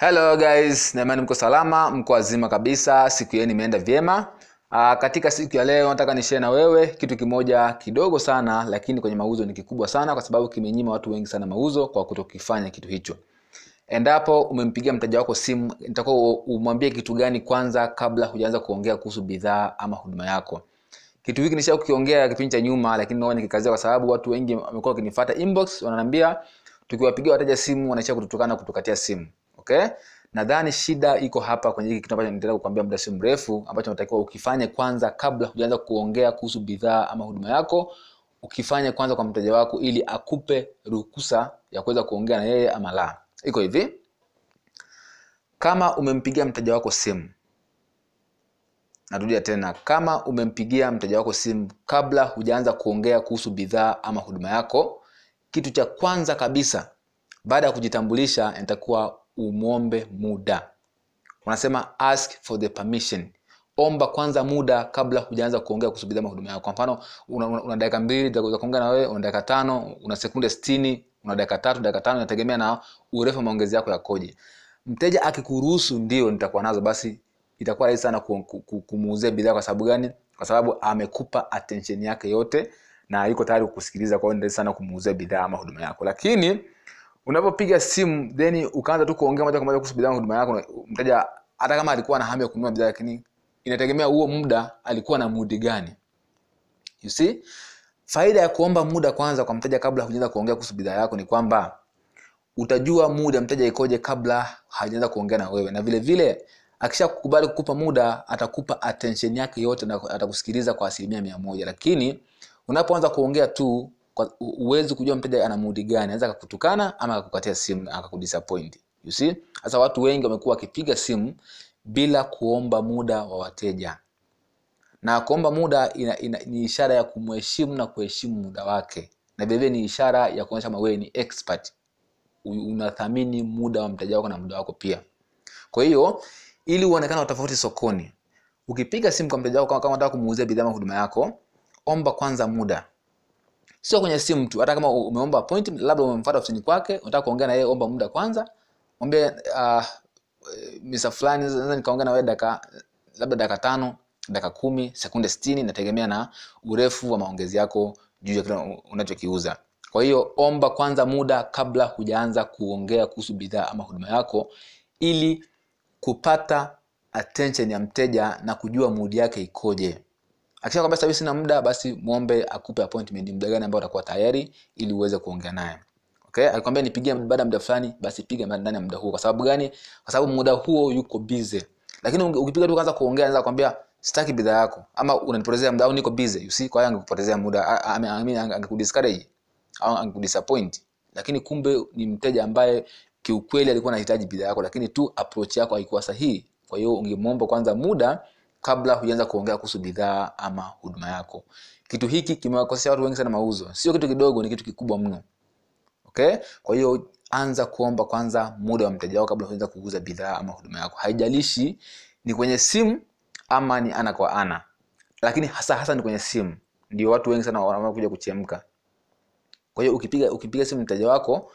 hello guys. Naimani mko salama mko wazima kabisa. Siku yenu imeenda vyema. Aa, katika siku ya leo nataka nishare na wewe kitu kimoja kidogo sana lakini kwenye mauzo ni kikubwa sana kwa sababu kimenyima watu wengi sana mauzo kwa kutokifanya kitu hicho. Endapo umempigia mteja wako simu nitakuwa umwambie kitu gani kwanza kabla hujaanza kuongea kuhusu bidhaa ama huduma yako. Kitu hiki nisha kukiongea kipindi cha nyuma lakini naona nikikazia kwa sababu watu wengi wamekuwa wakinifuata inbox wananiambia tukiwapigia wateja simu wanaisha kututukana kutukatia simu okay? Nadhani shida iko hapa kwenye hiki kitu ambacho nitaenda kukwambia muda si mrefu ambacho unatakiwa ukifanye kwanza kabla hujaanza kuongea kuhusu bidhaa ama huduma yako ukifanye kwanza kwa mteja wako ili akupe ruhusa ya kuweza kuongea na yeye ama la. Iko hivi? Kama umempigia mteja wako simu narudia tena kama umempigia mteja wako simu kabla hujaanza kuongea kuhusu bidhaa ama huduma yako kitu cha kwanza kabisa baada ya kujitambulisha inatakuwa umwombe muda. Unasema ask for the permission. Omba kwanza muda kabla hujaanza kuongea kusubiria bidhaa huduma yako. Kwa mfano una, una, una dakika mbili za kuongea na wewe una dakika tano una sekunde sitini una dakika tatu dakika tano inategemea na urefu wa maongezi yako yakoje. Mteja akikuruhusu ndio nitakuwa nazo basi itakuwa rahisi sana kumuuzia bidhaa kwa sababu gani? Kwa sababu amekupa attention yake yote na yuko tayari kukusikiliza kwa hiyo ni rahisi sana kumuuzia bidhaa ama huduma yako. Lakini unapopiga simu then ukaanza tu kuongea moja kwa moja kuhusu bidhaa huduma yako mteja hata kama alikuwa na hamu ya kununua bidhaa lakini inategemea huo muda alikuwa na mudi gani. You see? Faida ya kuomba muda kwanza kwa mteja kabla hujaanza kuongea kuhusu bidhaa yako ni kwamba utajua muda mteja ikoje kabla hajaanza kuongea na wewe. Na vile vile akisha kukubali kukupa muda atakupa attention yake yote na atakusikiliza kwa asilimia mia moja. Lakini unapoanza kuongea tu huwezi kujua mteja ana mudi gani. Anaweza akakutukana ama akakukatia simu akakudisappoint. You see? Sasa watu wengi wamekuwa wakipiga simu bila kuomba muda wa wateja. Na kuomba muda ina, ina, ni ishara ya kumheshimu na kuheshimu muda wake. Na vilevile ni ishara ya kuonyesha wewe ni expert. Unathamini muda wa mteja wako na muda wako pia. Kwa hiyo ili uonekana tofauti sokoni ukipiga simu kwa mteja wako kama unataka kumuuzia bidhaa huduma yako omba kwanza muda sio kwenye simu tu hata kama umeomba appointment labda umemfuata ofisini kwake unataka kuongea na yeye omba muda kwanza mwambie uh, misa fulani naweza nikaongea na wewe dakika labda dakika tano dakika kumi sekunde sitini nategemea na urefu wa maongezi yako juu ya kile unachokiuza. Kwa hiyo omba kwanza muda kabla hujaanza kuongea kuhusu bidhaa ama huduma yako ili kupata attention ya mteja na kujua mudi yake ikoje akisha kwamba sasa sina muda basi muombe akupe appointment muda gani ambao utakuwa tayari ili uweze kuongea naye. Okay? Alikwambia nipigie baada ya muda fulani basi piga ndani ya muda huo. Kwa sababu gani? Kwa sababu muda huo yuko busy. Lakini ukipiga tu kwanza kuongea anaweza kwambia sitaki bidhaa yako. Ama unanipotezea muda au niko busy. You see kwa hiyo angekupotezea muda. I mean, angekudiscourage au angekudisappoint. Lakini kumbe ni mteja ambaye kiukweli alikuwa anahitaji bidhaa yako lakini tu approach yako haikuwa sahihi. Kwa hiyo ungemwomba kwanza muda kabla hujaanza kuongea kuhusu bidhaa ama huduma yako. Kitu hiki kimewakosea watu wengi sana mauzo. Sio kitu kidogo ni kitu kikubwa mno. Okay? Kwa hiyo anza kuomba kwanza muda wa mteja wako kabla hujaanza kuuza bidhaa ama huduma yako. Haijalishi ni kwenye simu ama ni ana kwa ana. Lakini hasa hasa ni kwenye simu. Ndio watu wengi sana wanakuja kuchemka. Kwa hiyo ukipiga ukipiga simu mteja wako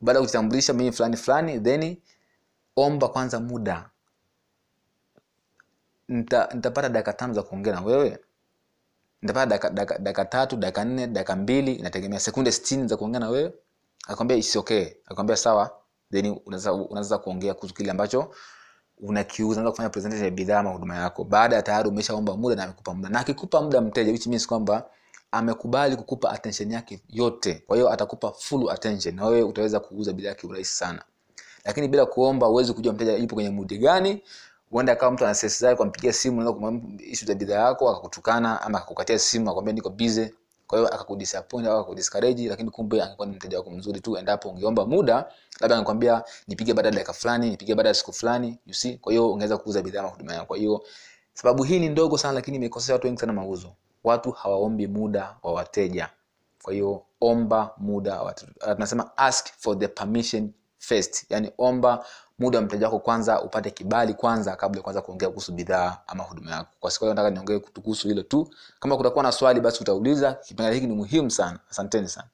baada ya kujitambulisha mimi fulani fulani then omba kwanza muda nita, nitapata dakika tano za kuongea na wewe. Nitapata dakika, dakika, dakika tatu dakika nne dakika mbili inategemea sekunde sitini za kuongea na wewe. Akwambia isi okay. Akwambia sawa. Then unaweza kuongea kuhusu kile ambacho unakiuza. Unaweza kufanya presentation ya bidhaa ama huduma yako. Baada ya tayari umeshaomba muda na amekupa muda. Na akikupa muda mteja which means kwamba amekubali kukupa attention yake yote. Kwa hiyo atakupa full attention. Na wewe utaweza kuuza bidhaa kiurahisi sana. Lakini bila kuomba huwezi kujua mteja yupo kwenye mudi gani huenda akawa mtu ana stress zake kumpigia simu na kumwambia issue za bidhaa yako akakutukana ama akakukatia simu akwambia niko busy. Kwa hiyo akakudisappoint au akakudiscourage lakini kumbe angekuwa ni mteja wako mzuri tu endapo ungeomba muda labda angekwambia nipige baada ya dakika fulani nipige baada ya siku fulani you see. Kwa hiyo ungeweza kuuza bidhaa ama huduma yako. Kwa hiyo sababu hii ni ndogo sana lakini imekosea watu wengi sana mauzo. Watu hawaombi muda wa wateja. Kwa hiyo omba muda wa tunasema ask for the permission first. Yani omba muda wa mteja wako kwanza upate kibali kwanza kabla ya kuanza kuongea kuhusu bidhaa ama huduma yako. Kwa siku nataka niongee kuhusu hilo tu. Kama kutakuwa na swali basi utauliza. Kipengele hiki ni muhimu sana. Asanteni sana